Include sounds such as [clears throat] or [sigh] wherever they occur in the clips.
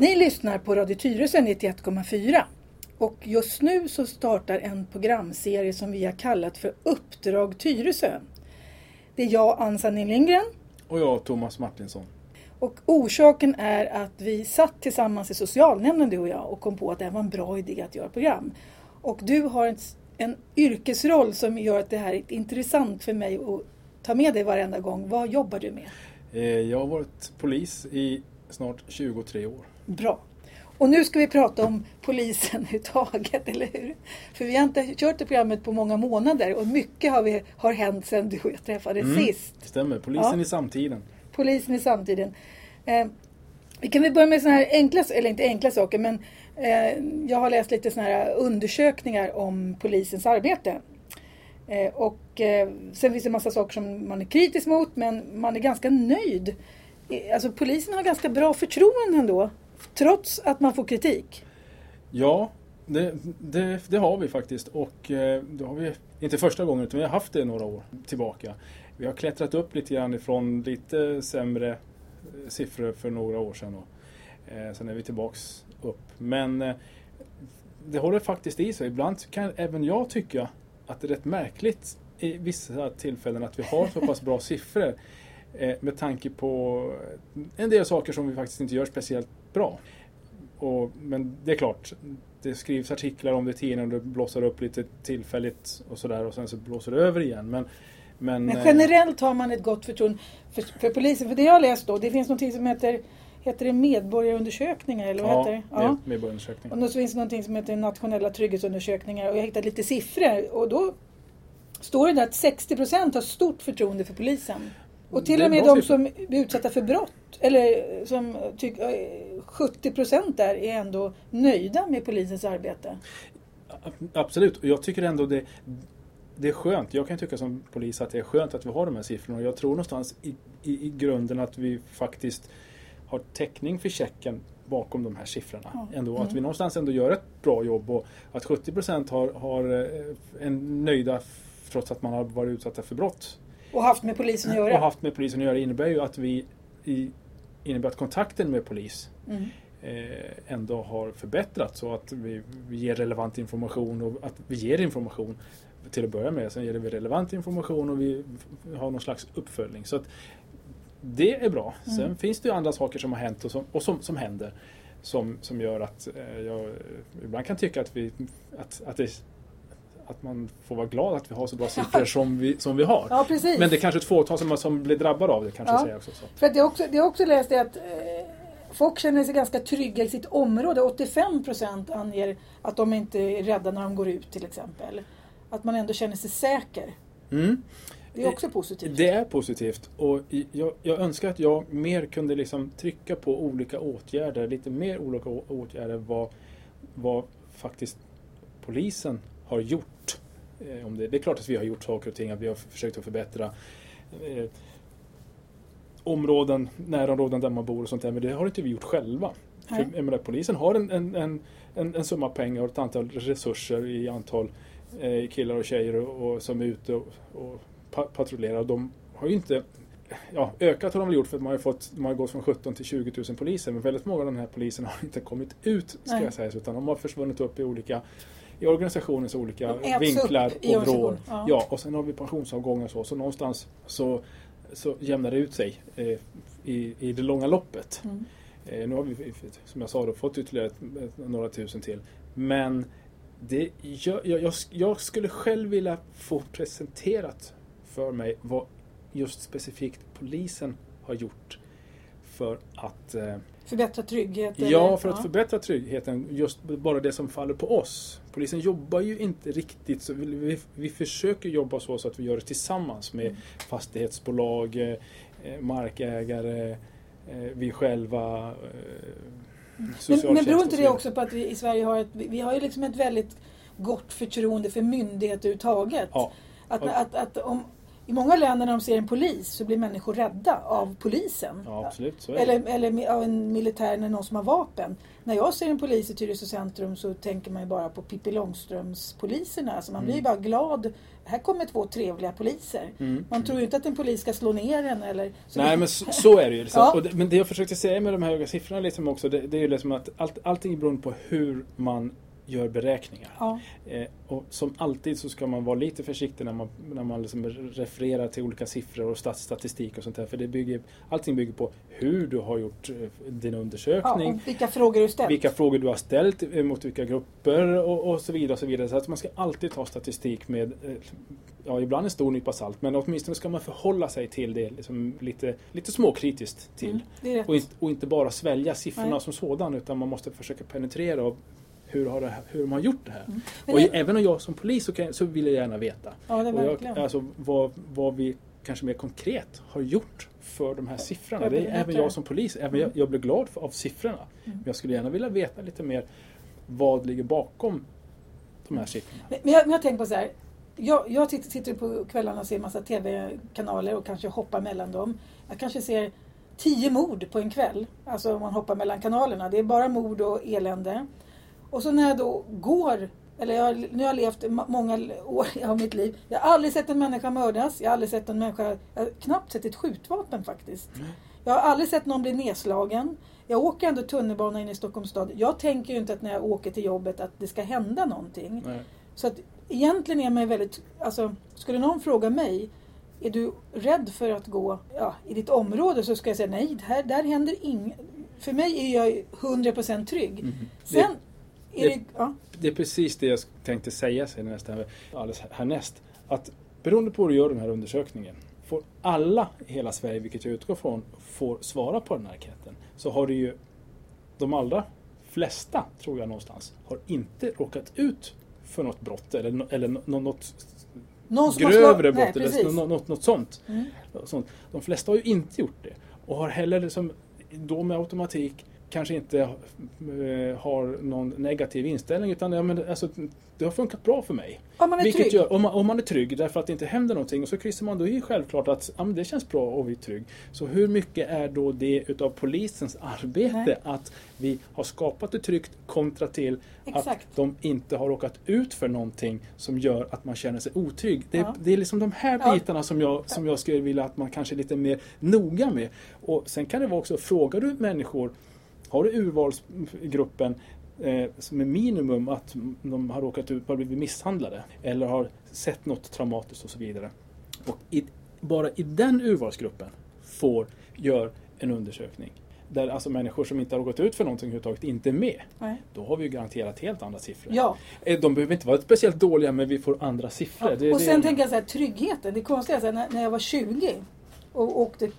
Ni lyssnar på Radio Tyresö 91,4 och just nu så startar en programserie som vi har kallat för Uppdrag Tyresö. Det är jag, Ann-Sanni Lindgren. Och jag, Thomas Martinsson. Och orsaken är att vi satt tillsammans i socialnämnden du och jag och kom på att det här var en bra idé att göra program. Och du har en, en yrkesroll som gör att det här är intressant för mig att ta med dig varenda gång. Vad jobbar du med? Eh, jag har varit polis i snart 23 år. Bra. Och nu ska vi prata om polisen överhuvudtaget, eller hur? För vi har inte kört det programmet på många månader och mycket har, vi, har hänt sedan du och jag träffades mm, sist. Stämmer, polisen ja. i samtiden. Polisen i samtiden. Eh, vi kan väl börja med sådana här enkla, eller inte enkla saker, men eh, jag har läst lite sådana här undersökningar om polisens arbete. Eh, och eh, sen finns det en massa saker som man är kritisk mot, men man är ganska nöjd. Eh, alltså polisen har ganska bra förtroende ändå Trots att man får kritik? Ja, det, det, det, har vi faktiskt och eh, det har vi inte första gången utan vi har haft det några år tillbaka. Vi har klättrat upp lite grann ifrån lite sämre eh, siffror för några år sedan. Och, eh, sen är vi tillbaks upp. Men eh, det håller faktiskt i sig. Ibland kan även jag tycka att det är rätt märkligt i vissa tillfällen att vi har så pass bra siffror. Eh, med tanke på eh, en del saker som vi faktiskt inte gör speciellt bra. Och, men det är klart, det skrivs artiklar om det i tidningen och det blåser upp lite tillfälligt och sådär och sen så blåser det över igen. Men, men, men eh, generellt har man ett gott förtroende för, för polisen. För det jag har läst då, det finns något som heter Heter det medborgarundersökningar? Eller vad ja, heter det? Ja, medborgarundersökningar. Och då finns det något som heter nationella trygghetsundersökningar och jag har hittat lite siffror och då står det där att 60 procent har stort förtroende för polisen. Och till och med de som blir utsatta för brott, eller som tycker 70 procent där är ändå nöjda med polisens arbete. Absolut, och jag tycker ändå det, det är skönt. Jag kan tycka som polis att det är skönt att vi har de här siffrorna. Jag tror någonstans i, i, i grunden att vi faktiskt har täckning för checken bakom de här siffrorna. Ja. Ändå, mm. Att vi någonstans ändå gör ett bra jobb och att 70 procent har, har eh, en nöjda trots att man har varit utsatta för brott. Och haft med polisen att göra. Och haft med polisen att göra innebär ju att vi i, innebär att kontakten med polis mm. eh, ändå har förbättrats så att vi, vi, ger relevant information och att vi ger information till att börja med. Sen ger vi relevant information och vi har någon slags uppföljning. Så att Det är bra. Mm. Sen finns det ju andra saker som har hänt och som, och som, som händer som, som gör att eh, jag ibland kan tycka att, vi, att, att det att man får vara glad att vi har så bra [laughs] siffror som, vi, som vi har. Ja, precis. Men det är kanske ett fåtal som, som blir drabbade av det. Kanske ja. säga också, så. För att jag, också, jag också läst att eh, folk känner sig ganska trygga i sitt område. 85 procent anger att de inte är rädda när de går ut till exempel. Att man ändå känner sig säker. Mm. Det är också positivt. Det är positivt och jag, jag, önskar att jag mer kunde liksom trycka på olika åtgärder, lite mer olika åtgärder vad, vad faktiskt polisen har gjort. Eh, om det, det är klart att vi har gjort saker och ting, att vi har försökt att förbättra eh, områden, närområden där man bor och sånt där, men det har inte vi gjort själva. För, menar, polisen har en, en, en, en, en summa pengar och ett antal resurser i antal eh, killar och tjejer och, och som är ute och, och patrullerar. De har ju inte ja, ökat har de väl gjort för att man har, fått, man har gått från 17 till 20 000 poliser. Men väldigt många av de här poliserna har inte kommit ut, ska Nej. jag säga, utan de har försvunnit upp i olika i organisationens olika vinklar och vrår. Ja. ja. och sen har vi pensionsavgångar och så. Så någonstans så, så jämnar det ut sig eh, i, i det långa loppet. Mm. Eh, nu har vi, som jag sa, då, fått ytterligare några tusen till. Men det, jag, jag, jag skulle själv vilja få presenterat för mig vad just specifikt polisen har gjort för att eh, Förbättra tryggheten? Ja, för att ja. förbättra tryggheten. Just bara det som faller på oss. Polisen jobbar ju inte riktigt så. Vi, vi, vi försöker jobba så, så att vi gör det tillsammans med mm. fastighetsbolag, eh, markägare, eh, vi själva. Eh, men, men beror inte det också på att vi i Sverige har ett, vi har ju liksom ett väldigt gott förtroende för myndigheter överhuvudtaget? Ja. Att, att, att om, i många länder när de ser en polis så blir människor rädda av polisen. Ja, absolut. Eller, eller av en militär eller någon som har vapen. När jag ser en polis i Tyresö centrum så tänker man ju bara på Pippi Långstrumps-poliserna. Alltså man blir ju bara glad. Här kommer två trevliga poliser. Mm. Man tror ju inte att en polis ska slå ner en eller... Så Nej men så, så är det ju. [laughs] Ja. Det, men det jag försökte säga med de här höga siffrorna liksom också, det, det är ju liksom att allt, allting beror på hur man gör beräkningar. Ja. Eh, och som alltid så ska man vara lite försiktig när man, när man liksom refererar till olika siffror och stat- statistik och sånt där. För det bygger, allting bygger på hur du har gjort eh, din Ja, undersökning. och vilka frågor du ställt. vilka frågor du har ställt eh, mot vilka grupper och, och så vidare. Och så vidare. Så att man ska alltid ta statistik med, eh, ja ibland en stor nypa salt, men åtminstone ska man förhålla sig till det liksom lite, lite småkritiskt till. Mm. Och, inte, och inte bara svälja siffrorna Nej. som sådan utan man måste försöka penetrera och hur, har det, hur de har gjort det här. Mm. Och det- även om jag som polis så, kan, så vill jag gärna veta. Ja, det är Och jag, alltså, vad, vad vi kanske mer konkret har gjort för de här siffrorna. Det är även jag som polis. Även jag, jag blir glad för, av siffrorna. Mm. Men jag skulle gärna vilja veta lite mer vad ligger bakom de här siffrorna. Men jag, men jag tänker på så här. Jag, jag sitter, sitter på kvällarna och ser massa tv-kanaler och kanske hoppar mellan dem. Jag kanske ser tio mord på en kväll. Alltså om man hoppar mellan kanalerna. Det är bara mord och elände. Och så när jag då går, eller jag, nu har jag levt många år av mitt liv. Jag har aldrig sett en människa mördas. Jag har aldrig sett en människa, jag har knappt sett ett skjutvapen faktiskt. Jag har aldrig sett någon bli nedslagen. Jag åker ändå tunnelbana in i Stockholms stad. Jag tänker ju inte att när jag åker till jobbet att det ska hända någonting. Nej. Så att egentligen är man ju väldigt, alltså skulle någon fråga mig, är du rädd för att gå ja, i ditt område så ska jag säga nej, här, där händer inget. För mig är jag 100% trygg. Mhm. Sen det- det, ja, Det är precis det jag tänkte säga sen nästan alldeles härnäst. Att beroende på hur du gör den här undersökningen får alla i hela Sverige, vilket jag utgår från, får svara på den här enkäten. Så har du ju de allra flesta, tror jag någonstans, har inte råkat ut för något brott eller, eller något någon grövre brott nej, eller något, något, något sånt. Mm. sånt. De flesta har ju inte gjort det. Och har heller liksom, då med automatik kanske inte eh, har någon negativ inställning utan ja, men, alltså, det har funkat bra för mig. Om man är Vilket trygg. gör, om, man, om man är trygg därför att det inte händer någonting och så kryssar man då i självklart att ja, det känns bra att vi är trygg. Så hur mycket är då det utav polisens arbete Nej. att vi har skapat det tryggt kontra till Exakt. att de inte har råkat ut för någonting som gör att man känner sig otrygg. Det, Ja. det är liksom de här Ja. bitarna som jag, som jag skulle vilja att man kanske är lite mer noga med. Och sen kan det vara också, frågar du människor, har du urvalsgruppen eh, som är minimum att de har råkat ut, har blivit misshandlade eller har sett något traumatiskt och så vidare. Och i, bara i den urvalsgruppen får, gör en undersökning där alltså människor som inte har råkat ut för någonting överhuvudtaget inte är med. Nej. Då har vi ju garanterat helt andra siffror. Ja. Eh, De behöver inte vara speciellt dåliga men vi får andra siffror. Ja. Det och det- sen tänker jag så här, tryggheten. Det konstiga är här, när, jag var 20 och åkte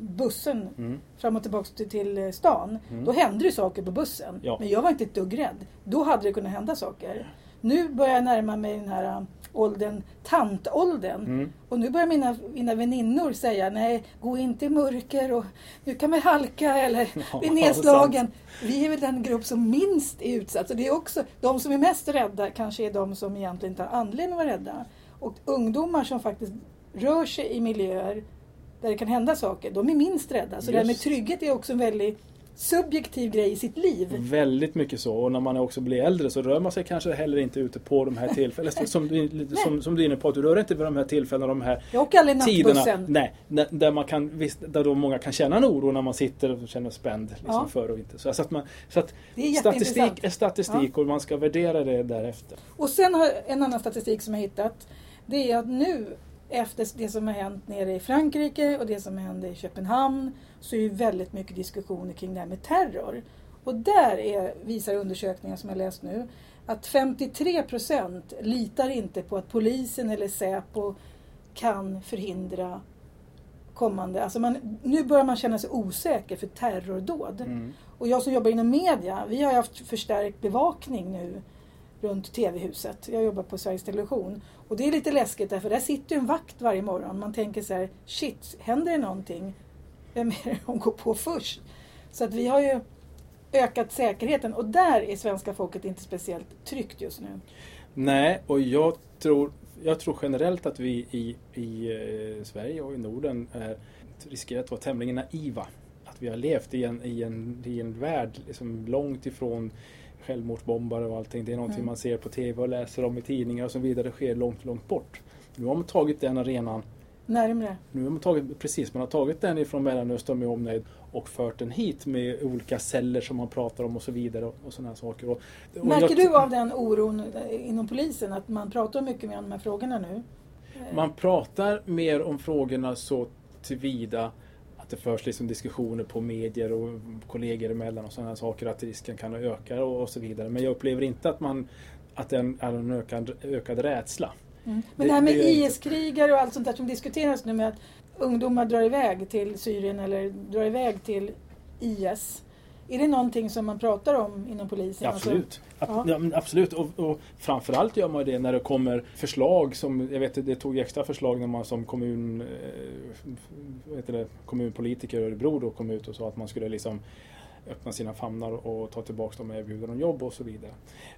bussen Mm. fram och tillbaka till, till eh, stan. Mm. Då hände det saker på bussen. Ja. Men jag var inte ett dugg rädd. Då hade det kunnat hända saker. Nu börjar jag närma mig den här äh, åldern, tantåldern. Mm. Och nu börjar mina, mina väninnor säga nej, gå inte i mörker och du kan väl halka eller [laughs] Ja, bli nedslagen. Vi är väl den grupp som minst är utsatt. Så det är också, de som är mest rädda kanske är de som egentligen inte har anledning att vara rädda. Och ungdomar som faktiskt rör sig i miljöer där det kan hända saker, de är minst rädda. Så det här med Just. trygghet är också en väldigt subjektiv grej i sitt liv. Väldigt mycket så. Och när man också blir äldre så rör man sig kanske heller inte ute på de här tillfällena. Som du, som, som du är inne på, att du rör inte vid de här tillfällena, de här Jag åker aldrig tiderna. Nej, där- man kan, visst, där då många kan känna en oro när man sitter och känner spänd liksom, Ja. för och inte. Så, att man, så att är statistik är statistik och man ska värdera det därefter. Och sen har en annan statistik som jag hittat. Det är att nu efter det som har hänt nere i Frankrike och det som hände i Köpenhamn så är ju väldigt mycket diskussioner kring det här med terror. Och där är, visar undersökningar som jag läst nu att 53 procent litar inte på att polisen eller Säpo kan förhindra kommande... Alltså man, nu börjar man känna sig osäker för terrordåd. Mm. Och jag som jobbar inom media, vi har haft förstärkt bevakning nu runt TV-huset. Jag jobbar på Sveriges Television. Och det är lite läskigt därför där sitter en vakt varje morgon. Man tänker så här, shit, händer det någonting? Vem är det som går på först? Så att vi har ju ökat säkerheten och där är svenska folket inte speciellt tryggt just nu. Nej, och jag tror, jag tror generellt att vi i, i eh, Sverige och i Norden är, riskerar att vara tämligen naiva. Att vi har levt i en, i en, i en värld liksom långt ifrån självmordsbombare och allting. Det är någonting mm. man ser på TV och läser om i tidningar och så vidare. Det sker långt, långt bort. Nu har man tagit den arenan Närmre? Nu har man tagit, precis, man har tagit den ifrån Mellanöstern med omnejd och fört den hit med olika celler som man pratar om och så vidare. Och, och sådana saker. Och, och Märker jag, du av den oron inom polisen att man pratar mycket mer om de här frågorna nu? Man pratar mer om frågorna så tillvida det förs liksom diskussioner på medier och kollegor emellan och sådana saker att risken kan öka och, och så vidare. Men jag upplever inte att man att det är en ökad, ökad rädsla. Mm. Men det, här med IS-krigare och allt sånt där som diskuteras nu med att ungdomar drar iväg till Syrien eller drar iväg till IS. Är det någonting som man pratar om inom polisen? Ja, absolut. Alltså, ja. absolut. Och, och framförallt gör man det när det kommer förslag som, jag vet det tog extra förslag när man som kommun, eh, vet det, kommunpolitiker i Örebro då kom ut och sa att man skulle liksom öppna sina famnar och ta tillbaka dem och erbjuda dem jobb och så vidare.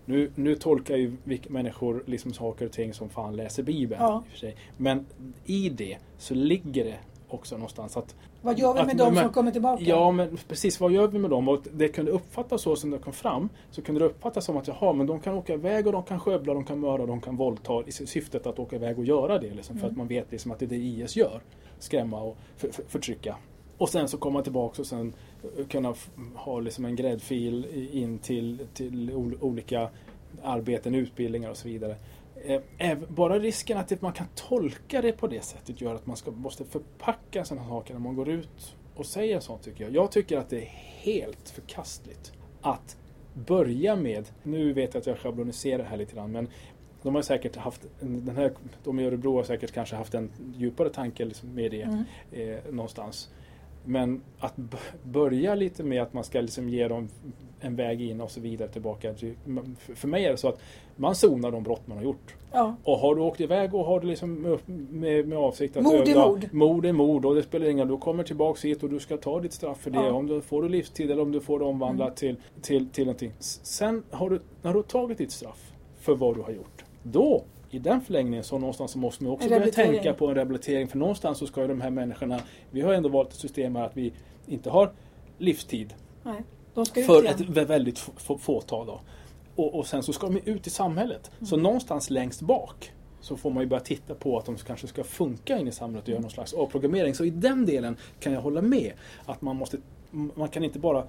Nu, nu tolkar ju människor liksom saker och ting som fan läser Bibeln. Ja. I för sig. Men i det så ligger det också någonstans att vad gör vi med att, de som kommer tillbaka? Ja, men precis. Vad gör vi med dem? Och det kunde uppfattas så som det kom fram. Så kunde det uppfattas som att jaha, men de kan åka iväg och de kan skövla, de kan mörda, de kan våldta i syftet att åka iväg och göra det. Liksom, mm. För att man vet liksom att det är det IS gör. Skrämma och för, för, förtrycka. Och sen så komma tillbaka och sen kunna ha liksom en gräddfil in till, till olika arbeten, utbildningar och så vidare. Eh, bara risken att man kan tolka det på det sättet gör att man ska, måste förpacka sådana saker när man går ut och säger sånt tycker jag. Jag tycker att det är helt förkastligt att börja med, nu vet jag att jag schabloniserar här lite grann, men de har säkert haft, den här, de i Örebro har säkert kanske haft en djupare tanke liksom med det mm. eh, någonstans. Men att börja lite med att man ska liksom ge dem en väg in och så vidare tillbaka. För mig är det så att man zonar de brott man har gjort. Ja. Och har du åkt iväg och har du liksom med, med avsikt att mord är mord. Mord är mord och det spelar ingen roll. Du kommer tillbaks hit och du ska ta ditt straff för det. Ja. Om du får du livstid eller om du får det omvandlat mm. till, till, till någonting. Sen har du, när du har tagit ditt straff för vad du har gjort. Då i den förlängningen så någonstans så måste man också börja tänka på en rehabilitering. För någonstans så ska ju de här människorna, vi har ändå valt ett system här att vi inte har livstid. Nej, för ett väldigt fåtal. Då. Och, och, sen så ska de ut i samhället. Mm. Så någonstans längst bak så får man ju börja titta på att de kanske ska funka in i samhället och göra någon slags avprogrammering. Så i den delen kan jag hålla med. Att man måste, man kan inte bara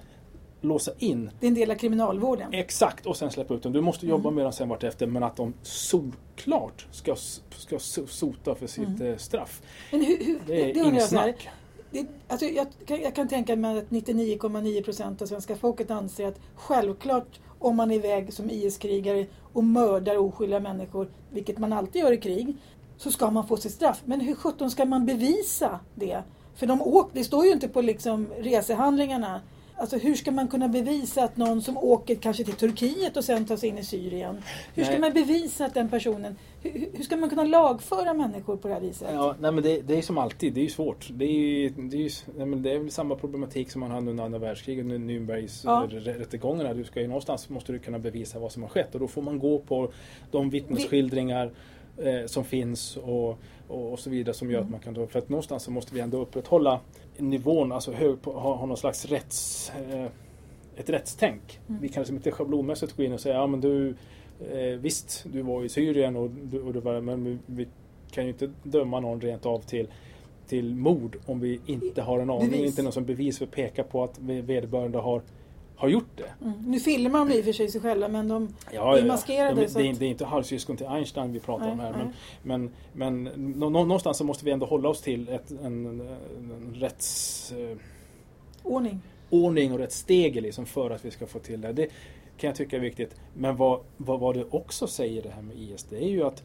låsa in. Det är en del av kriminalvården. Exakt, och sen släppa ut dem. Du måste jobba mm. med dem sen vartefter men att de solklart ska, ska sota för sitt mm. Eh, straff. Men hur, hur, det är det inget snack. Det, alltså jag, jag, kan tänka mig att 99,9 procent av svenska folket anser att självklart om man är iväg som IS-krigare och mördar oskyldiga människor, vilket man alltid gör i krig, så ska man få sitt straff. Men hur sjutton ska man bevisa det? För de åk, det står ju inte på liksom resehandlingarna Alltså hur ska man kunna bevisa att någon som åker kanske till Turkiet och sen tar sig in i Syrien. Hur ska nej. man bevisa att den personen... Hur, hur, ska man kunna lagföra människor på det här viset? Ja, nej, men det, det är som alltid, det är ju svårt. Det är, ju, det, är ju, nej, men det är samma problematik som man hade under andra världskriget, under Nürnbergs ja. rättegångarna. Du ska ju någonstans måste du kunna bevisa vad som har skett och då får man gå på de vittnesskildringar eh, som finns och, och, och, så vidare som gör mm. att man kan då, för att någonstans så måste vi ändå upprätthålla nivån, alltså hög, ha, ha någon slags rätts, eh, ett rättstänk. Mm. Vi kan liksom inte schablonmässigt gå in och säga, ja men du, eh, visst du var i Syrien och, och du var, men vi kan ju inte döma någon rent av till till mord om vi inte har en aning, bevis. inte någon som bevis för att peka på att vederbörande har har gjort det. Mm. Nu filmar de i och för sig sig själva men de ja, är maskerade. De, det, är, det är inte halvsyskon till Einstein vi pratar nej, om här. Nej. Men, men, men någonstans så måste vi ändå hålla oss till ett, en, en rätts... Eh, ordning. Ordning och rätt steg liksom för att vi ska få till det. Det kan jag tycka är viktigt. Men vad, vad, vad det också säger det här med IS, det är ju att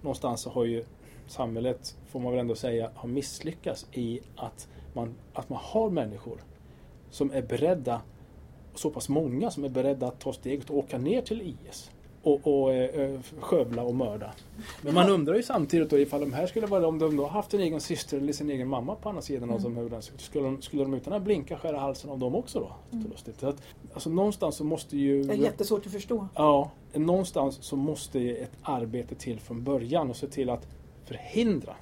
någonstans så har ju samhället, får man väl ändå säga, har misslyckats i att man, att man har människor som är beredda så pass många som är beredda att ta steget och åka ner till IS. och, och eh, skövla och mörda. Men man undrar ju samtidigt då ifall de här skulle vara, om de då haft en egen syster eller sin egen mamma på andra sidan mm. av som skulle, de, skulle de utan att blinka skära halsen av dem också då? Mm. Så att, alltså någonstans så måste ju... Det är jättesvårt att förstå. Ja, någonstans så måste ju ett arbete till från början och se till att förhindra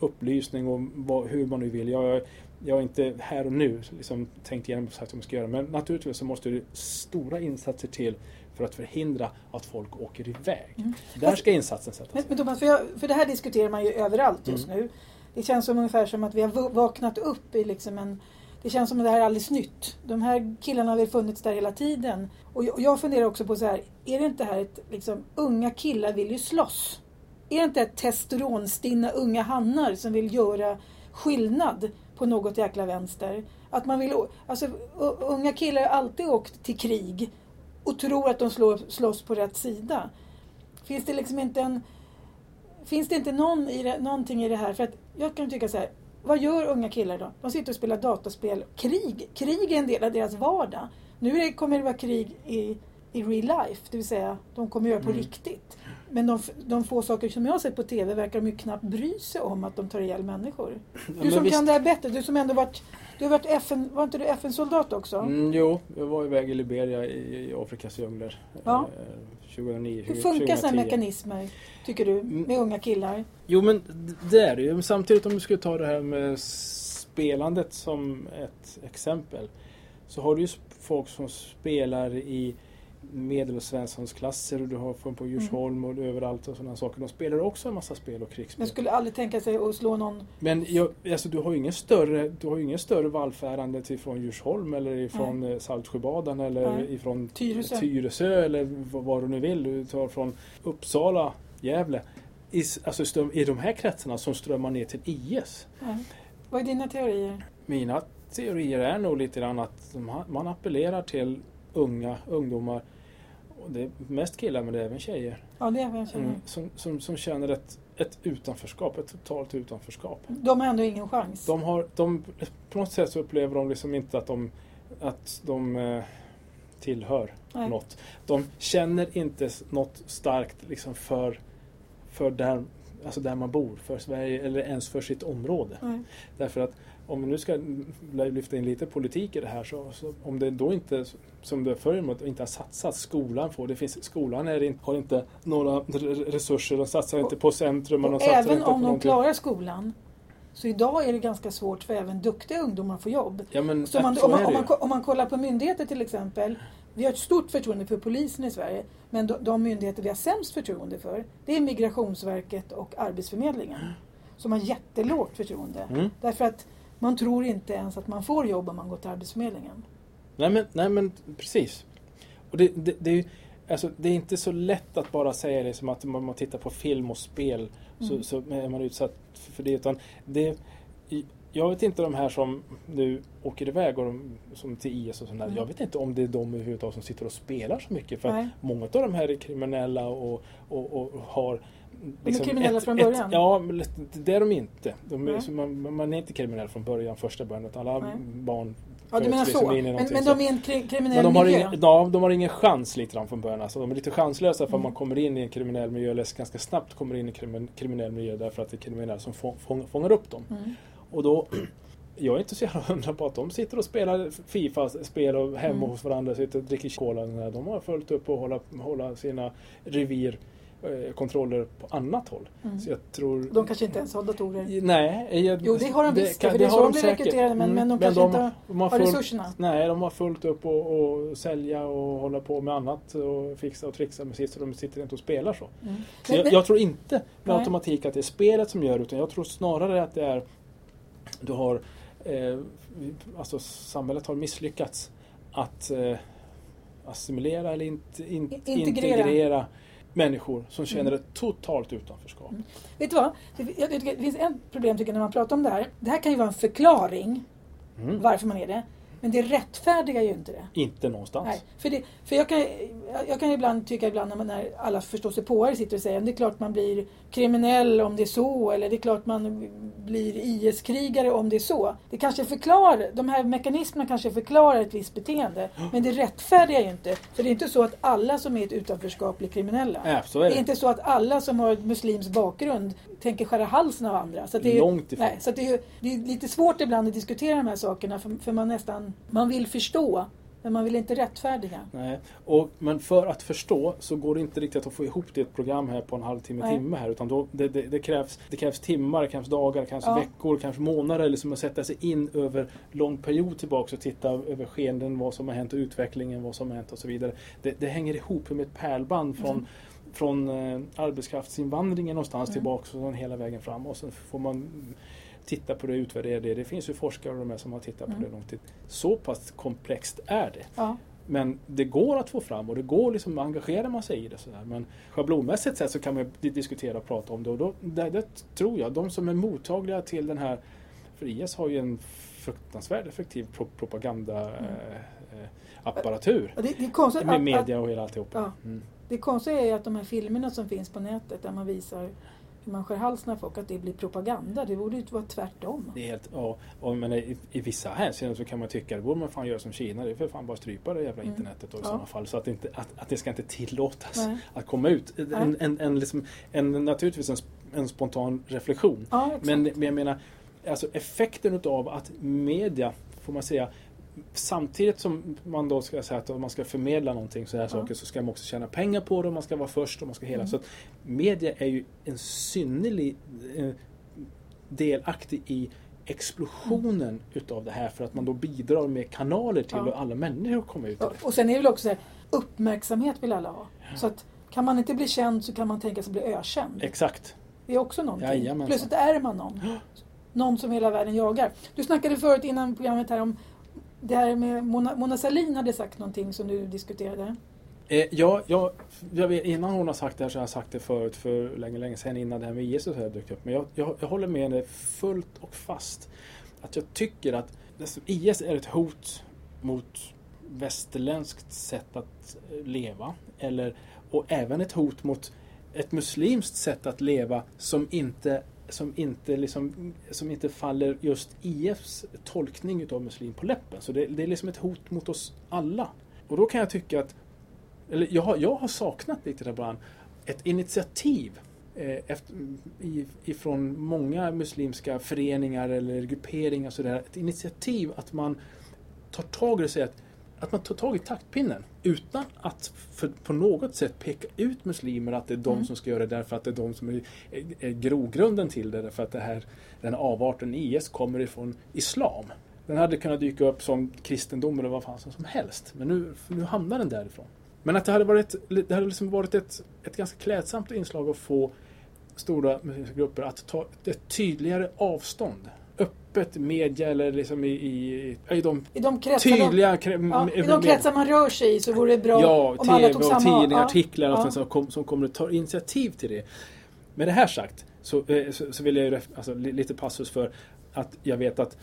upplysning och vad, hur man nu vill. Jag, jag har inte här och nu liksom tänkt igenom exakt vad man ska göra men naturligtvis så måste det stora insatser till för att förhindra att folk åker iväg. Mm. Där ska insatsen sättas men, men Thomas, för, jag, för det här diskuterar man ju överallt just mm. nu. Det känns som ungefär som att vi har vaknat upp i liksom en det känns som att det här är alldeles nytt. De här killarna har väl funnits där hela tiden. Och jag, och jag funderar också på så här, är det inte här ett, liksom, unga killar vill ju slåss. Är det inte ett testosteronstinna unga hannar som vill göra skillnad på något jäkla vänster? Att man vill, alltså, unga killar har alltid åkt till krig och tror att de slår, slåss på rätt sida. Finns det liksom inte en... Finns det inte någon i det, någonting i det här? För att jag kan tycka så här, vad gör unga killar då? De sitter och spelar dataspel. Krig, krig är en del av deras vardag. Nu kommer det vara krig i, i real life, det vill säga de kommer göra på mm. riktigt. Men de, de få saker som jag har sett på TV verkar de ju knappt bry sig om att de tar ihjäl människor. Du som visst. kan det här bättre, du som ändå varit du har varit FN, var inte du FN-soldat också? Mm, jo, jag var iväg i Liberia i, i Afrikas djungler ja. eh, 2009 Hur funkar sådana mekanismer, tycker du, mm. med unga killar? Jo men det är det ju. Samtidigt om du skulle ta det här med spelandet som ett exempel. Så har du ju folk som spelar i medel och svenssonsklasser och du har från på Djursholm och överallt och sådana saker. De spelar också en massa spel och krigsspel. Men skulle aldrig tänka sig att slå någon... Men jag, alltså, du har ju ingen större, du har ingen större vallfärande till från Djursholm eller ifrån Nej. Eh, Saltsjöbaden eller Nej. ifrån Tyresö. Tyresö eller vad, du nu vill. Du tar från Uppsala, Gävle. I, alltså i de här kretsarna som strömmar ner till IS. Nej. Vad är dina teorier? Mina teorier är nog lite grann att man appellerar till unga ungdomar. Det är mest killar men det är även tjejer. Ja, det är även tjejer. Mm, som, som, som känner ett, ett utanförskap, ett totalt utanförskap. De har ändå ingen chans. De har, de, på något sätt så upplever de liksom inte att de, att de eh, tillhör Nej. något. De känner inte något starkt liksom för, för där, alltså där man bor, för Sverige eller ens för sitt område. Nej. Därför att om vi nu ska lyfta in lite politik i det här så, så om det då inte, som det förr emot, inte har satsats, skolan får, det finns, skolan är inte, har inte några resurser, de satsar inte på centrum. Och, och även om de klarar skolan så idag är det ganska svårt för även duktiga ungdomar att få jobb. Ja, men, så man, så om, man, om, man, om man kollar på myndigheter till exempel. Vi har ett stort förtroende för polisen i Sverige. Men de, de myndigheter vi har sämst förtroende för det är Migrationsverket och Arbetsförmedlingen. Som har jättelågt förtroende. Mm. Därför att man tror inte ens att man får jobb om man går till Arbetsförmedlingen. Nej men, nej, men precis. Och det, det, det, är, alltså, det är inte så lätt att bara säga det som att man, man tittar på film och spel mm. så, så är man utsatt för det. Utan det jag vet inte de här som nu åker iväg och de, som till IS och sånt där. Mm. Jag vet inte om det är de överhuvudtaget som sitter och spelar så mycket. För många av de här är kriminella och, och, och har Liksom de är liksom kriminella ett, från början? Ett, ja, det är de inte. De är, man, man, är inte kriminell från början, första början. Alla Nej. barn Ja, du menar liksom så. Men, men de är en kriminell de har miljö? Ingen, ja, de har ingen chans lite grann från början. Alltså, de är lite chanslösa för mm. man kommer in i en kriminell miljö eller ganska snabbt kommer in i en kriminell miljö därför att det är kriminella som fång, fångar upp dem. Mm. Och då [clears throat] jag är inte så jävla hundra på att de sitter och spelar Fifa-spel och hemma mm. hos varandra sitter och dricker cola. De har fullt upp och hålla, hålla sina revir kontroller på annat håll. Mm. Så jag tror, de kanske inte ens har datorer? Nej. Jag, jo, det har de visst. Det, för det, är så de blir rekryterade. Men, mm. men de kanske de, inte de har, har fullt, resurserna. Nej, de har fullt upp och, och sälja och hålla på med annat och fixa och trixa med sitt. Så de sitter inte och spelar så. Mm. så men, jag, jag, tror inte med nej. automatik att det är spelet som gör utan jag tror snarare att det är du har eh, alltså samhället har misslyckats att eh, assimilera eller in, in, integrera. integrera människor som känner ett totalt utanförskap. Mm. Vet du vad? Det, det, finns ett problem tycker jag när man pratar om det här. Det här kan ju vara en förklaring mm. varför man är det. Men det rättfärdigar ju inte det. Inte någonstans. Nej, för, det, för jag, kan, jag kan ibland tycka ibland när, man, när alla förståsigpåare sitter och säger att det är klart man blir kriminell om det är så eller det är klart man blir IS-krigare om det är så. Det kanske förklarar, de här mekanismerna kanske förklarar ett visst beteende men det rättfärdigar ju inte. För det är inte så att alla som är i ett utanförskap blir kriminella. Ja, det. det är inte så att alla som har muslims bakgrund tänker skära halsen av andra. Så det är, Långt ifrån. Nej, så det är, det är lite svårt ibland att diskutera de här sakerna för, för man nästan man vill förstå men man vill inte rättfärdiga. Nej. Och, men för att förstå så går det inte riktigt att få ihop det i ett program här på en halvtimme, Nej. timme här. Utan då, det, det, det, krävs, det krävs timmar, krävs dagar, krävs Ja. veckor, kanske månader. Liksom att sätta sig in över lång period tillbaka och titta över skeenden, vad som har hänt och utvecklingen, vad som har hänt och så vidare. Det, det hänger ihop med ett pärlband från Mm. Från eh, arbetskraftsinvandringen någonstans Mm. tillbaka och sen hela vägen fram. Och sen får man titta på det, utvärdera det. Det finns ju forskare och de här som har tittat på Mm. det lång tid. Så pass komplext är det. Ja. Men det går att få fram och det går liksom, engagerar man sig i det sådär. Men schablonmässigt sett så kan man di- diskutera och prata om det. Och då, det, det tror jag, de som är mottagliga till den här, för IS har ju en fruktansvärt effektiv pro, propaganda Mm. eh, eh, apparatur. Och Det, det, är konstigt Med media och hela alltihopa. Ja. Mm. Det konstiga är ju att de här filmerna som finns på nätet där man visar hur man skär halsen av folk, att det blir propaganda. Det borde ju vara tvärtom. Det är helt, ja, och, men i, i vissa hänseenden så kan man tycka det borde man fan göra som Kina. Det är för fan bara strypa det jävla Mm. internetet då, i Ja. sådana fall. Så att, det inte, att, att det ska inte tillåtas Nej. att komma ut. En, en, en, liksom, en, naturligtvis en, en spontan reflektion. Ja. Men, men jag menar, alltså effekten utav att media, får man säga, samtidigt som man då ska säga att om man ska förmedla någonting så här Ja. saker så ska man också tjäna pengar på det och man ska vara först och man ska hela. Mm. Så att media är ju en synnerlig eh, delaktig i explosionen utav det här för att man då bidrar med kanaler till Ja. alla människor komma ut Ja, och sen är det väl också så här, uppmärksamhet vill alla ha. Så att kan man inte bli känd så kan man tänka sig bli ökänd. Exakt. Det är också någonting. Jajamensan. Plötsligt är man någon. Någon som hela världen jagar. Du snackade förut innan programmet här om det här med Mona, Mona Sahlin hade sagt någonting som du diskuterade. Eh, ja, jag, jag vet, innan hon har sagt det här så har jag sagt det förut för länge, länge sedan innan det här med IS och dykt upp. Men jag, jag, jag håller med henne fullt och fast. Att jag tycker att alltså, IS är ett hot mot västerländskt sätt att eh, leva. Eller, och även ett hot mot ett muslimskt sätt att leva som inte som inte, liksom, som inte faller just IFs tolkning utav muslim på läppen. Så det, det är liksom ett hot mot oss alla. Och då kan jag tycka att eller jag har, jag har saknat lite där ibland ett initiativ eh, efter, i, ifrån många muslimska föreningar eller grupperingar sådär. Ett initiativ att man tar tag i det och säger att, att man tar tag i taktpinnen utan att för, på något sätt peka ut muslimer att det är de Mm. som ska göra det därför att det är de som är, är, är grogrunden till det. Därför att det här, den här avarten IS kommer ifrån islam. Den hade kunnat dyka upp som kristendom eller vad fan som helst. Men nu, nu hamnar den därifrån. Men att det hade varit, det hade liksom varit ett, ett ganska klädsamt inslag att få stora muslimska grupper att ta ett tydligare avstånd. Öppet media eller liksom i, i, i de I de kretsar, de, tydliga kre- ja, i de kretsar man rör sig i så vore det bra Ja, om alla TV tog och samma... tidningar, ja, artiklar och ja. som, kom, som kommer att ta initiativ till det. Med det här sagt så, eh, så, så vill jag ju alltså, li- lite passus för att jag vet att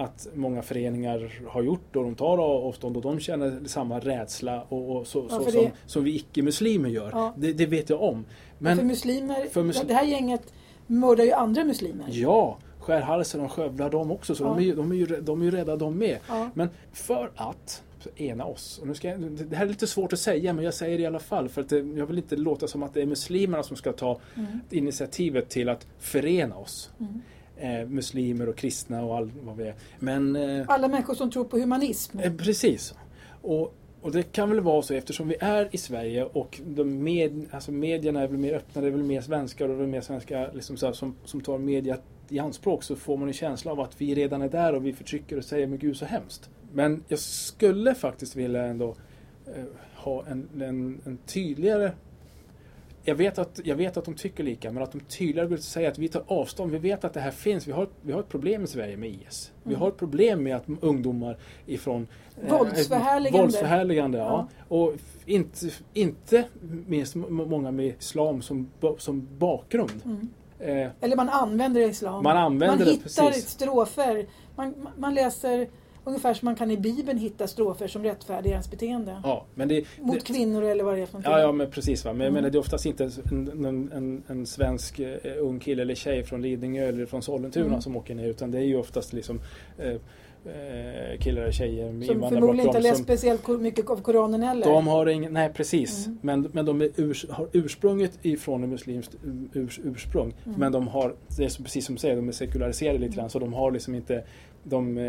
att många föreningar har gjort och de tar avstånd och de känner samma rädsla och, och så, Ja, så för som, som vi icke-muslimer gör. Ja. Det, det vet jag om. för Men muslimer, för muslim- det här gänget mördar ju andra muslimer. ja, skär halsen och skövlar dem också så Ja. de, är ju, de, är ju, de är ju rädda de med. Ja. Men för att ena oss, och nu ska jag, det här är lite svårt att säga men jag säger det i alla fall för att det, jag vill inte låta som att det är muslimerna som ska ta Mm. initiativet till att förena oss. Mm. Eh, muslimer och kristna och all, vad vi är. Men eh, Alla människor som tror på humanism. eh, precis. Och, och det kan väl vara så eftersom vi är i Sverige och de med, alltså medierna är väl mer öppna, det är väl mer svenskar och det är väl mer svenskar liksom så här, som, som tar media i anspråk så får man en känsla av att vi redan är där och vi förtrycker och säger men gud så hemskt. Men jag skulle faktiskt vilja ändå eh, ha en, en, en tydligare jag vet, att, jag vet att de tycker lika, men att de tydligare och säger att vi tar avstånd. Vi vet att det här finns. Vi har, vi har ett problem i Sverige med IS. Vi Mm. har ett problem med att ungdomar ifrån Våldsförhärligande. våldsförhärligande ja. Och f- inte, inte minst många med islam som, som bakgrund. Mm. Eh, Eller man använder islam. Man använder man det, hittar precis. strofer. Man, man läser ungefär som man kan i Bibeln hitta strofer som rättfärdigar ens beteende. Ja, men det, Mot det, kvinnor eller vad det är för någonting. Ja, ja men precis. Va? Men Mm. menar, det är oftast inte en, en, en, en svensk eh, ung kille eller tjej från Lidingö eller från Sollentuna Mm. som åker ner utan det är ju oftast liksom eh, killar och tjejer med Som förmodligen inte har läst som, speciellt mycket av Koranen heller. de har ingen, nej precis, Mm. men, men de urs, har ursprunget ifrån ett muslimskt urs, ursprung. Mm. Men de har, det är precis som du säger, de är sekulariserade lite grann så de har liksom inte, de eh,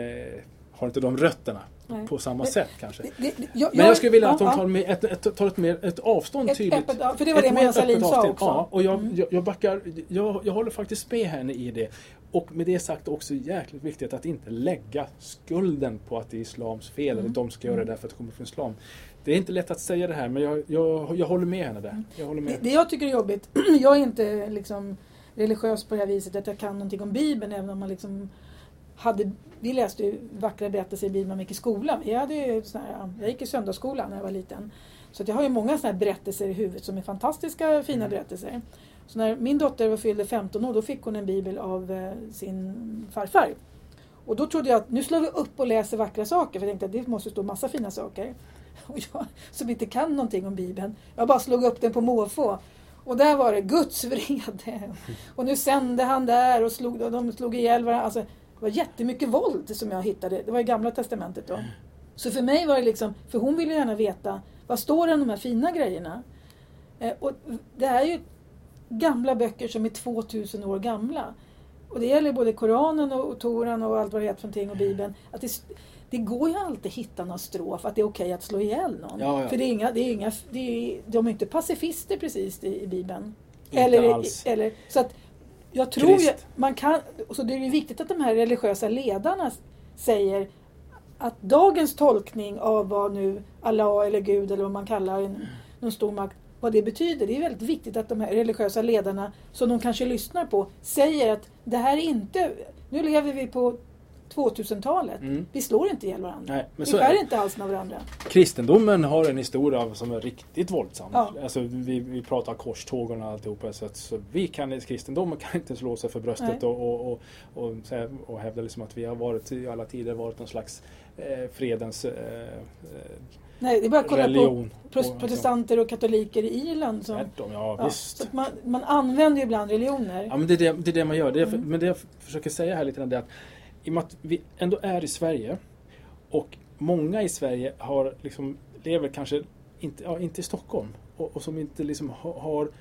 har inte de rötterna Nej. på samma Men- sätt kanske. Det- det- jag, Men jag skulle vilja ja, att de tar, med ett, ett, tar ett, mer, ett avstånd Ett tydligt. öppet, för det var det Mona Sahlin sa också. Ja, och jag, Mm. jag, jag backar, jag, jag håller faktiskt med henne i det. Och med det sagt också jäkligt viktigt att inte lägga skulden på att det är islams fel Mm. eller de ska göra det därför att det kommer från islam. Det är inte lätt att säga det här men jag, jag, jag håller med henne där. Jag håller Det, med. det jag tycker är jobbigt, [clears throat] jag är inte liksom religiös på det här viset att jag kan någonting om Bibeln även om man liksom hade, vi läste ju vackra berättelser i Bibeln när gick i skolan. Vi hade ju här, jag gick i söndagsskolan när jag var liten. Så jag har ju många här berättelser i huvudet som är fantastiska, fina Mm. berättelser. Så när min dotter var fyllde 15 år då fick hon en bibel av eh, sin farfar. Och då trodde jag att nu slår vi upp och läser vackra saker för jag tänkte att det måste stå massa fina saker. [laughs] Och jag som inte kan någonting om Bibeln, jag bara slog upp den på måfå. Och där var det Guds vrede. [laughs] Och nu sände han där och, slog, och de slog ihjäl varandra. Alltså, det var jättemycket våld som jag hittade. Det var i Gamla Testamentet då. Så för mig var det liksom, för hon ville gärna veta, vad står det om de här fina grejerna? Eh, och det här är ju gamla böcker som är 2000 år gamla. Och det gäller både Koranen och Toran och allt vad det heter för någonting och Bibeln. Att det, det går ju alltid att hitta någon strof, att det är okej att slå ihjäl någon. Ja, ja. För det är inga, det är inga, det är, de är inte pacifister precis i, i Bibeln. Inte eller, alls. eller, så att jag tror ju, man kan, så det är viktigt att de här religiösa ledarna säger att dagens tolkning av vad nu Allah eller Gud eller vad man kallar en, någon stor makt, vad det betyder. Det är väldigt viktigt att de här religiösa ledarna som de kanske lyssnar på säger att det här är inte, nu lever vi på 2000-talet. Mm. Vi slår inte ihjäl varandra. Nej, vi skär inte halsen av varandra. Kristendomen har en historia som är riktigt våldsam. Ja. Alltså, vi, vi pratar korstågen och alltihopa. Så, att, så vi kan, kristendomen kan inte slå sig för bröstet och, och, och, och, och hävda liksom att vi har varit i alla tider varit någon slags eh, fredens eh, eh, Nej, det är bara att kolla religion. på pros- protestanter och katoliker i Irland. Som, Tvärtom, ja, ja, visst. så man, man använder ju ibland religioner. Ja, men det, är det, det är det man gör. Det är, Mm. Men det jag försöker säga här lite grann är att i och med att vi ändå är i Sverige och många i Sverige har liksom, lever kanske inte, ja, inte i Stockholm och, och som inte liksom ha, har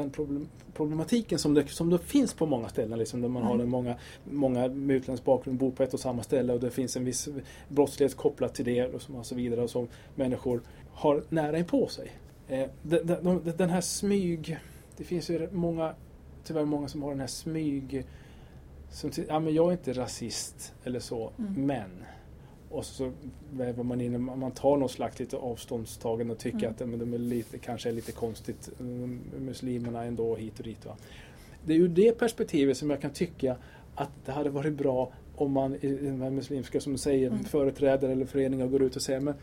den problem, problematiken som det, som det finns på många ställen. Liksom, där man har Mm. en många, många med utländsk bakgrund bor på ett och samma ställe och det finns en viss brottslighet kopplat till det och, så vidare och som människor har nära inpå sig. Eh, de, de, de, den här smyg... Det finns ju många, tyvärr många som har den här smyg... Som, ja, men jag är inte rasist eller så, Mm. men... Och så väver man in, man tar någon slags lite avståndstagande och tycker Mm. att men de är lite, kanske är lite konstigt, mm, muslimerna ändå hit och dit. Va? Det är ur det perspektivet som jag kan tycka att det hade varit bra om man i de här muslimska, som säger, Mm. företrädare eller föreningar går ut och säger men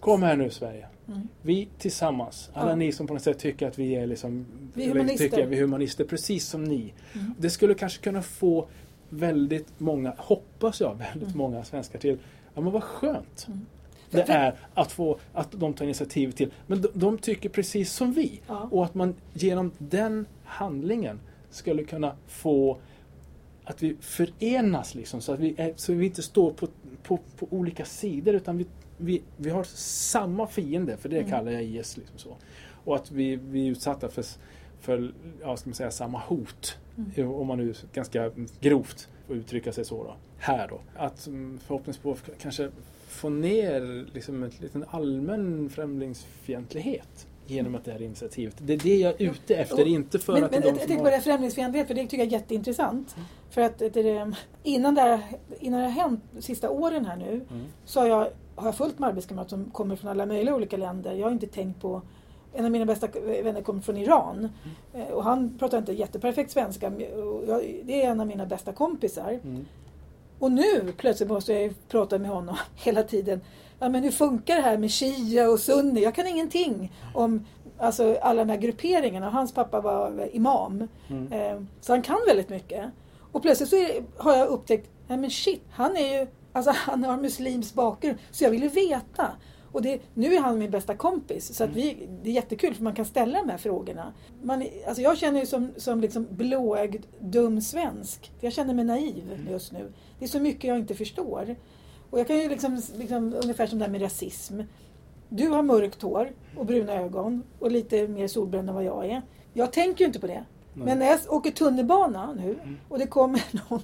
Kom här nu Sverige. Mm. Vi tillsammans, alla Ja. ni som på något sätt tycker att vi är liksom Vi humanister. Tycker vi humanister, precis som ni. Mm. Det skulle kanske kunna få väldigt många, hoppas jag, väldigt Mm. många svenskar till Ja men vad skönt Mm. det är att, få, att de tar initiativ till. Men de, de tycker precis som vi. Ja. Och att man genom den handlingen skulle kunna få att vi förenas liksom, så att vi, är, så vi inte står på, på, på olika sidor utan vi, vi, vi har samma fiende, för det Mm. kallar jag IS. Liksom så. Och att vi, vi är utsatta för, för ja, ska man säga, samma hot, Mm. om man nu ganska grovt får uttrycka sig så. Då. Här då. Att mm, förhoppningsvis kanske få ner liksom en liten allmän främlingsfientlighet genom att det här initiativet. Det är det jag är ute efter, inte för men, att men det är jag, de har... på det här främlingsfientlighet, för det tycker jag är jätteintressant. Mm. För att det, innan, det här, innan det har hänt de sista åren här nu Mm. så har jag, har jag fullt med arbetskamrater som kommer från alla möjliga olika länder. Jag har inte tänkt på en av mina bästa vänner kommer från Iran Mm. Eh, och han pratar inte jätteperfekt svenska. Jag, det är en av mina bästa kompisar. Mm. Och nu plötsligt måste jag ju prata med honom [laughs] hela tiden. Ja, men hur funkar det här med shia och sunni? Jag kan ingenting om alltså, alla de här grupperingarna. Hans pappa var imam. Mm. Eh, Så han kan väldigt mycket. Och plötsligt så är, har jag upptäckt, nej men shit, han är ju Alltså [laughs] han har muslims bakgrund. Så jag ville veta. Och det, nu är han min bästa kompis så att vi, det är jättekul för man kan ställa de här frågorna. Man, alltså jag känner mig som, som liksom blåögd, dum svensk. Jag känner mig naiv just nu. Det är så mycket jag inte förstår. Och jag kan ju liksom, liksom ungefär som det här med rasism. Du har mörkt hår och bruna ögon och lite mer solbränd än vad jag är. Jag tänker ju inte på det. Nej. Men när jag åker tunnelbana nu mm. och det kommer [laughs] någon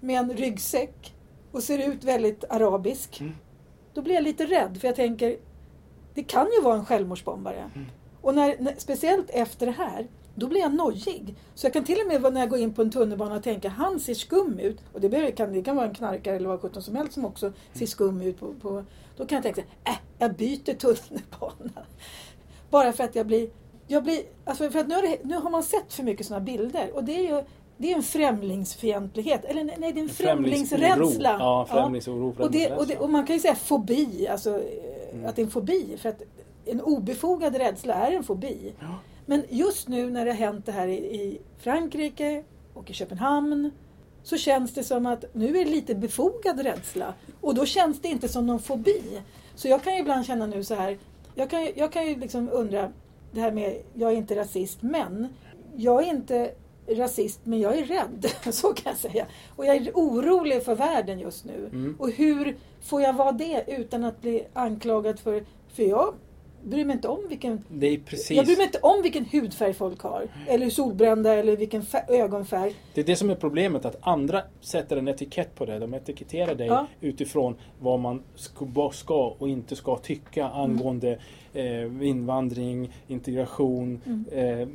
med en ryggsäck och ser ut väldigt arabisk. Mm. Då blir jag lite rädd för jag tänker, det kan ju vara en självmordsbombare. Mm. Och när, när, speciellt efter det här, då blir jag nojig. Så jag kan till och med när jag går in på en tunnelbana tänka, han ser skum ut. Och det kan, det kan vara en knarkare eller vad sjutton som helst som också ser skum ut. På, på, då kan jag tänka, äh, jag byter tunnelbana. [laughs] Bara för att jag blir... Jag blir alltså för att nu, har det, nu har man sett för mycket sådana bilder. Och det är ju det är en främlingsfientlighet, eller nej det är en främlingsrädsla. Ja, främlingsoro. Ja. Och, det, och, det, och, man kan ju säga fobi, alltså mm. att det är en fobi. För att en obefogad rädsla är en fobi. Ja. Men just nu när det har hänt det här i, i Frankrike och i Köpenhamn så känns det som att nu är det lite befogad rädsla. Och då känns det inte som någon fobi. Så jag kan ju ibland känna nu så här, jag kan, jag kan ju liksom undra det här med, jag är inte rasist, men jag är inte rasist, men jag är rädd. [laughs] Så kan jag säga. Och jag är orolig för världen just nu. Mm. Och hur får jag vara det utan att bli anklagad för... För jag bryr mig inte om vilken... Jag bryr mig inte om vilken hudfärg folk har. Eller solbrända eller vilken ögonfärg. Det är det som är problemet, att andra sätter en etikett på det. De etiketterar dig ja. utifrån vad man ska och inte ska tycka angående mm eh, invandring, integration, mm. eh,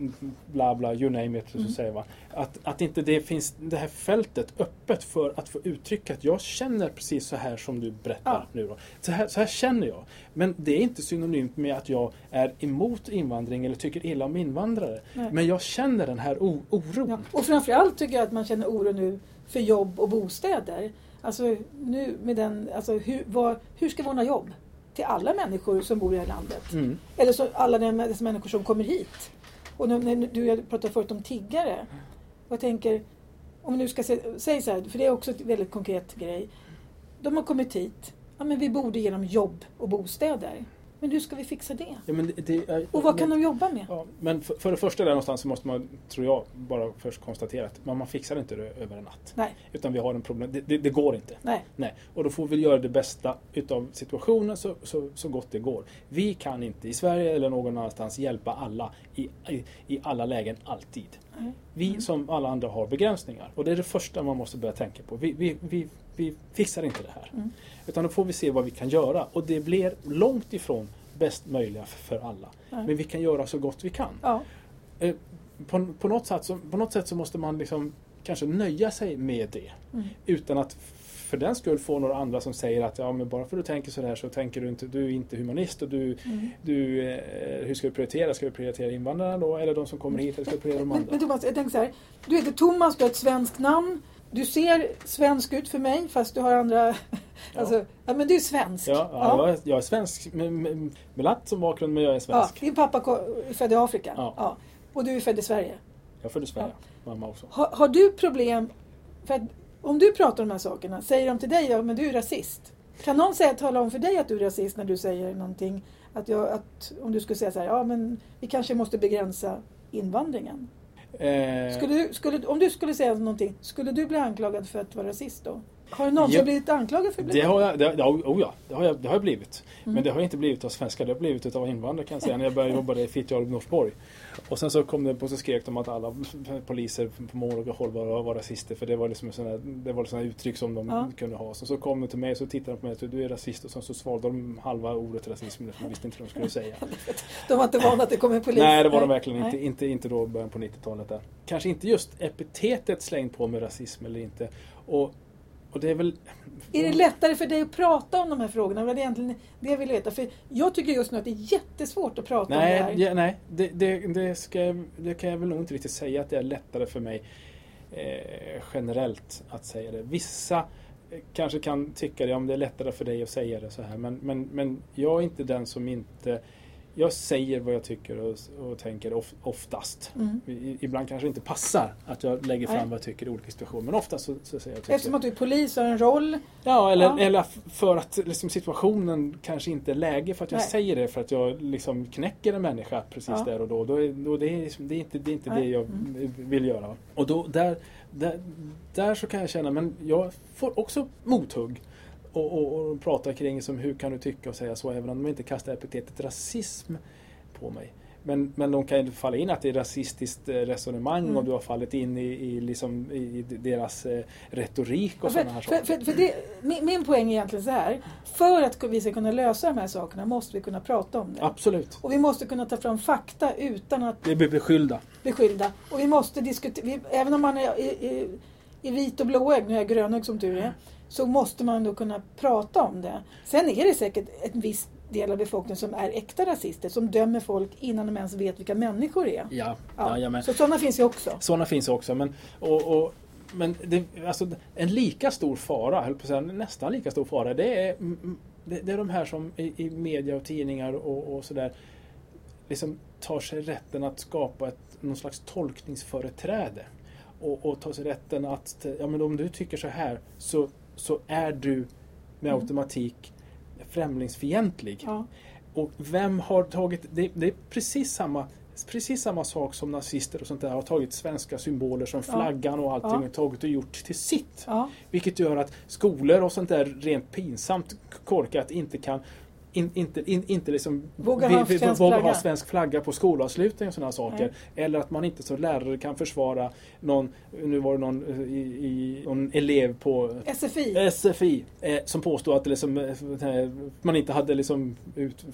bla bla, you name it. Mm. Så säger, va? Att, att inte det finns det här fältet öppet för att få uttrycka att jag känner precis så här som du berättar ja. nu. Då. Så, här, så här känner jag. Men det är inte synonymt med att jag är emot invandring eller tycker illa om invandrare. Nej. Men jag känner den här oron. Ja. Och framförallt tycker jag att man känner oro nu för jobb och bostäder. Alltså nu med den, alltså hur, vad, hur ska vi ordna jobb? till alla människor som bor i det här landet. Mm. Eller så, alla dessa människor som kommer hit. Och nu, när du pratade förut om tiggare. Och jag tänker, om vi nu ska säga så här, för det är också ett väldigt konkret grej. De har kommit hit. Ja, men vi borde ge dem jobb och bostäder. Men hur ska vi fixa det? Ja, men det är, och vad kan de jobba med? Ja, men för, för det första där någonstans så måste man, tror jag, bara först konstatera att man, man fixar inte det över en natt. Nej. Utan vi har en problem, det, det, det, går inte. Nej. Nej. Och då får vi göra det bästa utav situationen så, så, så gott det går. Vi kan inte i Sverige eller någon annanstans hjälpa alla i, i, alla lägen alltid. Mm. Vi som alla andra har begränsningar och det är det första man måste börja tänka på. Vi, vi, vi, vi fixar inte det här. Mm. Utan då får vi se vad vi kan göra och det blir långt ifrån bäst möjliga för alla. Mm. Men vi kan göra så gott vi kan. Ja. Eh, på, på, något sätt så, på något sätt så måste man liksom kanske nöja sig med det. Mm. Utan att för den skull få några andra som säger att ja, men bara för att du tänker så här så tänker du inte, du är inte humanist och du, mm. du eh, hur ska du prioritera? Ska du prioritera invandrarna då eller de som kommer hit eller ska du prioritera de andra? Men, men Thomas, jag tänker så här, du heter Thomas, du har ett svenskt namn, du ser svensk ut för mig fast du har andra... Ja. [laughs] Alltså, ja men du är svensk. Ja, ja, Jag, är, jag är svensk med, med, med latt som bakgrund men jag är svensk. Ja, din pappa är född i Afrika. Ja. Och du är född i Sverige. Jag är född i Sverige. Mamma också. Har, har, du problem... För att om du pratar om de här sakerna, säger de till dig ja, men du är rasist? Kan någon säga, tala om för dig att du är rasist när du säger någonting? Att, jag, att om du skulle säga så här, ja men vi kanske måste begränsa invandringen. Eh, skulle du, skulle, om du skulle säga någonting, skulle du bli anklagad för att vara rasist då? Har du någonsin ja, blivit anklagad för det? Det har jag, det, ja, oh ja, det har jag, det har jag blivit. Mm. Men det har inte blivit av svenskar, det har blivit av invandrare kan jag säga när jag började jobba i Fittja Norsborg. Och sen så kom det på så skrek de att alla poliser på många håll var, var rasister för det var liksom sådana, det var sådana uttryck som de ja. kunde ha. Så, så kom de till mig och så tittade de på mig och sa du är rasist och sen så svalde de halva ordet rasism för de visste inte vad de skulle säga. [laughs] de var inte vana att det kom en polis? Nej det var de verkligen inte, inte, inte då början på 90-talet där. Kanske inte just epitetet slängt på med rasism eller inte. Och och det är väl... Är det lättare för dig att prata om de här frågorna? Det är egentligen det jag vill veta. För jag tycker just nu att det är jättesvårt att prata nej, om det här. Ja, nej, det, det, det, ska, det kan jag väl nog inte riktigt säga att det är lättare för mig eh, generellt att säga det. Vissa eh, kanske kan tycka det, om det är lättare för dig att säga det så här. Men, men, men jag är inte den som inte jag säger vad jag tycker och, och tänker of, oftast. Mm. I, ibland kanske det inte passar att jag lägger fram Nej. vad jag tycker i olika situationer. Men oftast så, så säger jag tycker. Eftersom att du är polis och har en roll. Ja, eller, ja. eller för att liksom, situationen kanske inte är läge för att jag Nej. säger det för att jag liksom knäcker en människa precis ja. där och då. då, är, då det, är, det är inte, det, är inte det jag mm. vill göra. Och då, där, där, där så kan jag känna, men jag får också mothugg och, och, och prata kring som hur kan du tycka och säga så även om de inte kastar epitetet rasism på mig. Men, men de kan ju falla in att det är rasistiskt eh, resonemang mm. och du har fallit in i, i, liksom, i deras eh, retorik och ja, sådana här saker. För, för det, min, min poäng är egentligen så här. För att vi ska kunna lösa de här sakerna måste vi kunna prata om det. Absolut. Och vi måste kunna ta fram fakta utan att bli beskyllda. beskyllda. Och vi måste diskutera, även om man är i, i, i vit och blåögd, nu är jag grönögd som tur är, så måste man då kunna prata om det. Sen är det säkert en viss del av befolkningen som är äkta rasister, som dömer folk innan de ens vet vilka människor det är. Ja, ja. så sådana finns ju också. Sådana finns också. Men, och, och, men det, alltså, en lika stor fara, höll på att säga, nästan lika stor fara, det är, det, det är de här som i, i media och tidningar och, och sådär liksom tar sig rätten att skapa ett, någon slags tolkningsföreträde. Och, och tar sig rätten att, ja men om du tycker så här så så är du med mm. automatik främlingsfientlig. Ja. Och vem har tagit, det, det, är precis samma Precis samma sak som nazister och sånt där har tagit svenska symboler som flaggan och allting ja. och tagit och gjort till sitt. Ja. Vilket gör att skolor och sånt där rent pinsamt korkat inte kan in, inte, in, inte liksom våga ha, vi, svensk, våga ha svensk flagga på skolavslutning och sådana saker. Nej. Eller att man inte som lärare kan försvara någon, nu var det någon, eh, i, i, någon elev på SFI, SFI eh, som påstod att liksom, eh, man inte hade liksom ut,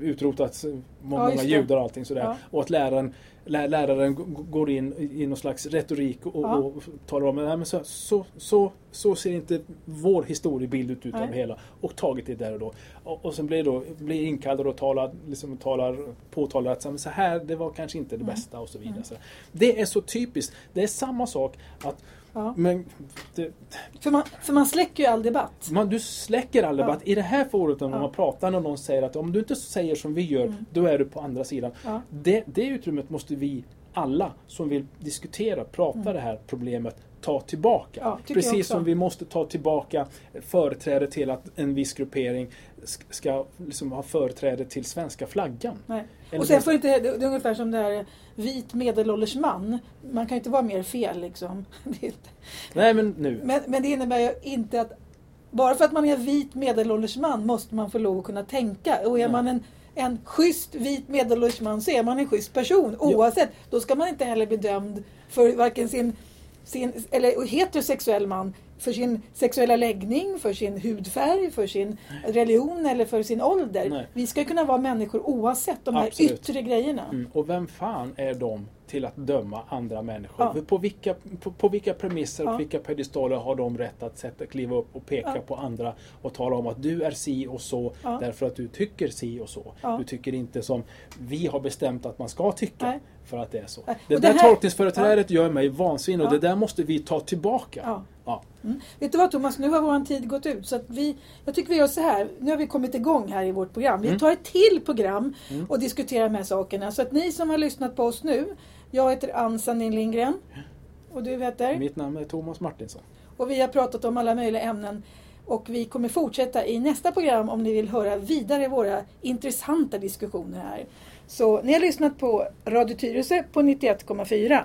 utrotat många, ja, många judar och allting sådär. Ja. Och att läraren läraren går in i någon slags retorik och, ja. och talar om att så, så, så, så ser inte vår historiebild ut utav det hela. Och tagit det där och då. Och, och sen blir, då, blir inkallad och talar, liksom talar, påtalar att så här, det var kanske inte det mm. bästa och så vidare. Mm. Det är så typiskt. Det är samma sak att Ja. Men det, för, man, för man släcker ju all debatt. Man, du släcker all debatt. Ja. I det här forumet när ja. man pratar när någon säger att om du inte säger som vi gör, mm. då är du på andra sidan. Det, det utrymmet måste vi alla som vill diskutera, prata mm. det här problemet, ta tillbaka. Ja, Precis som vi måste ta tillbaka företräde till att en viss gruppering ska liksom ha företräde till svenska flaggan. Nej. Och sen får inte, det är ungefär som det här vit medelålders man. Man kan ju inte vara mer fel liksom. [laughs] Nej men nu. Men, men det innebär ju inte att bara för att man är vit medelålders man måste man få lov att kunna tänka. Och är Nej. man en en schysst vit medelålders man så är man en schysst person oavsett. Ja. Då ska man inte heller bli dömd för varken sin sin, eller heterosexuell man för sin sexuella läggning, för sin hudfärg, för sin religion eller för sin ålder. Nej. Vi ska kunna vara människor oavsett de här Absolut. yttre grejerna. Mm. Och vem fan är de till att döma andra människor? Ja. På, vilka, på, på vilka premisser och vilka pedestaler har de rätt att sätta, kliva upp och peka ja. på andra och tala om att du är si och så därför att du tycker si och så. Du tycker inte som vi har bestämt att man ska tycka. Nej. För att det är så. Det, det där här, tolkningsföreträdet ja. gör mig vansinnig och det där måste vi ta tillbaka. Ja. Mm. Vet du vad Thomas, nu har vår tid gått ut. Så vi, jag tycker vi gör så här. Nu har vi kommit igång här i vårt program. Vi mm. tar ett till program mm. och diskuterar de här sakerna. Så att ni som har lyssnat på oss nu. Jag heter Ann Sandin Lindgren. Och du heter? Mitt namn är Thomas Martinsson. Och vi har pratat om alla möjliga ämnen. Och vi kommer fortsätta i nästa program om ni vill höra vidare våra intressanta diskussioner här. Så ni har lyssnat på Radio Tyresö på 91,4.